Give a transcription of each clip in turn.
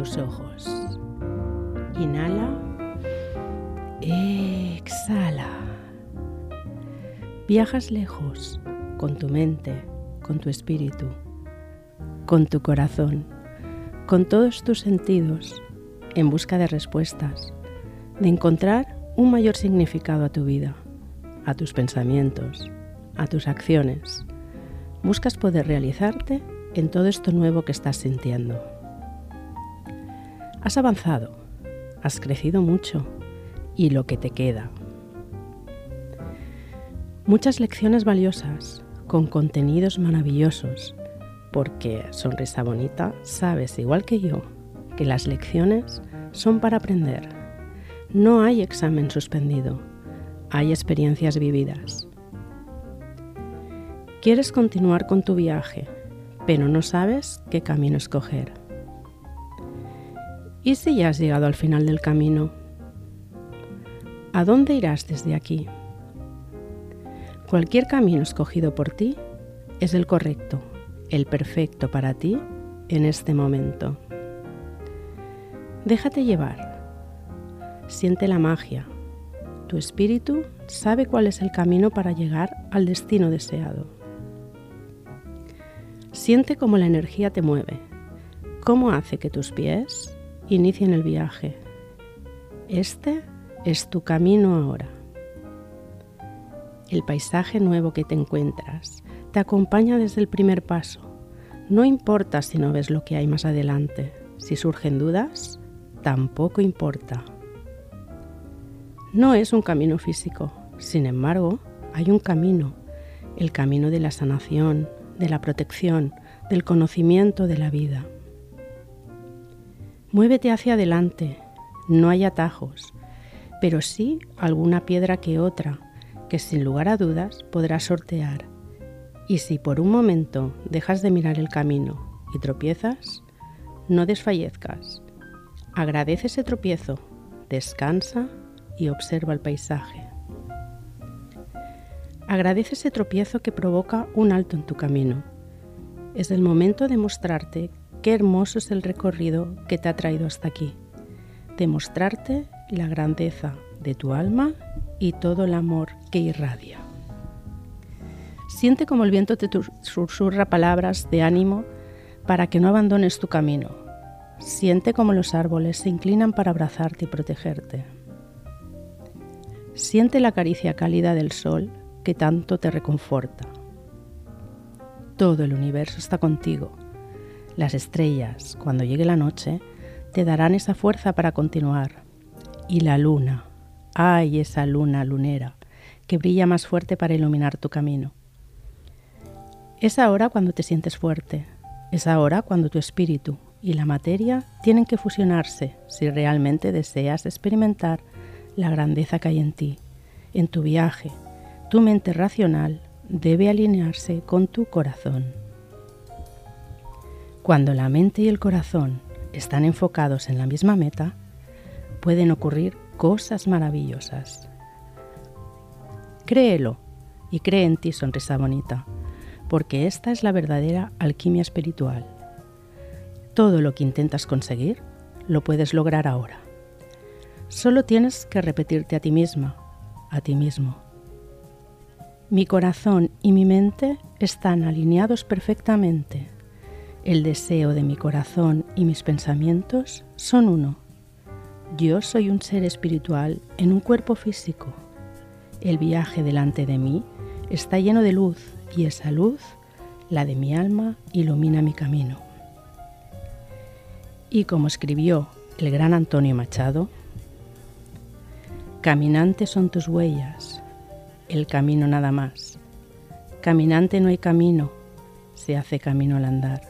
Tus ojos. Inhala. Exhala. Viajas lejos con tu mente, con tu espíritu, con tu corazón, con todos tus sentidos, en busca de respuestas, de encontrar un mayor significado a tu vida, a tus pensamientos, a tus acciones. Buscas poder realizarte en todo esto nuevo que estás sintiendo. Has avanzado, has crecido mucho y lo que te queda. Muchas lecciones valiosas con contenidos maravillosos, porque Sonrisa Bonita sabes igual que yo que las lecciones son para aprender. No hay examen suspendido, hay experiencias vividas. Quieres continuar con tu viaje, pero no sabes qué camino escoger. ¿Y si ya has llegado al final del camino? ¿A dónde irás desde aquí? Cualquier camino escogido por ti es el correcto, el perfecto para ti en este momento. Déjate llevar. Siente la magia. Tu espíritu sabe cuál es el camino para llegar al destino deseado. Siente cómo la energía te mueve, cómo hace que tus pies inicien el viaje. Este es tu camino ahora. El paisaje nuevo que te encuentras te acompaña desde el primer paso. No importa si no ves lo que hay más adelante. Si surgen dudas, tampoco importa. No es un camino físico. Sin embargo, hay un camino. El camino de la sanación, de la protección, del conocimiento de la vida. Muévete hacia adelante, no hay atajos, pero sí alguna piedra que otra, que sin lugar a dudas podrás sortear. Y si por un momento dejas de mirar el camino y tropiezas, no desfallezcas. Agradece ese tropiezo, descansa y observa el paisaje. Agradece ese tropiezo que provoca un alto en tu camino. Es el momento de mostrarte Qué hermoso es el recorrido que te ha traído hasta aquí. Demostrarte la grandeza de tu alma y todo el amor que irradia. Siente como el viento te susurra palabras de ánimo para que no abandones tu camino. Siente como los árboles se inclinan para abrazarte y protegerte. Siente la caricia cálida del sol que tanto te reconforta. Todo el universo está contigo las estrellas, cuando llegue la noche, te darán esa fuerza para continuar. Y la luna, ay, esa luna lunera, que brilla más fuerte para iluminar tu camino. Es ahora cuando te sientes fuerte, es ahora cuando tu espíritu y la materia tienen que fusionarse si realmente deseas experimentar la grandeza que hay en ti, en tu viaje. Tu mente racional debe alinearse con tu corazón. Cuando la mente y el corazón están enfocados en la misma meta, pueden ocurrir cosas maravillosas. Créelo y cree en ti, sonrisa bonita, porque esta es la verdadera alquimia espiritual. Todo lo que intentas conseguir lo puedes lograr ahora. Solo tienes que repetirte a ti misma, a ti mismo. Mi corazón y mi mente están alineados perfectamente el deseo de mi corazón y mis pensamientos son uno. Yo soy un ser espiritual en un cuerpo físico. El viaje delante de mí está lleno de luz y esa luz, la de mi alma, ilumina mi camino. Y como escribió el gran Antonio Machado, Caminante son tus huellas, el camino nada más. Caminante no hay camino, se hace camino al andar.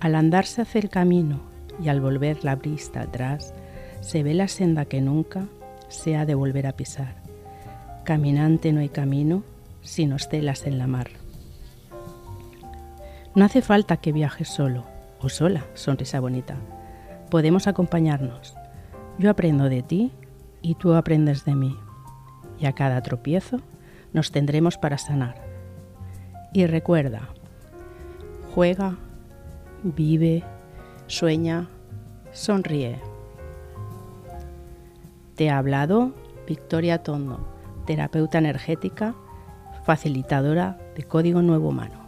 Al andar se hace el camino y al volver la vista atrás se ve la senda que nunca se ha de volver a pisar. Caminante no hay camino, sino estelas en la mar. No hace falta que viajes solo o sola, sonrisa bonita. Podemos acompañarnos. Yo aprendo de ti y tú aprendes de mí. Y a cada tropiezo nos tendremos para sanar. Y recuerda, juega, vive, sueña, sonríe. Te ha hablado Victoria Tondo, terapeuta energética, facilitadora de Código Nuevo Humano.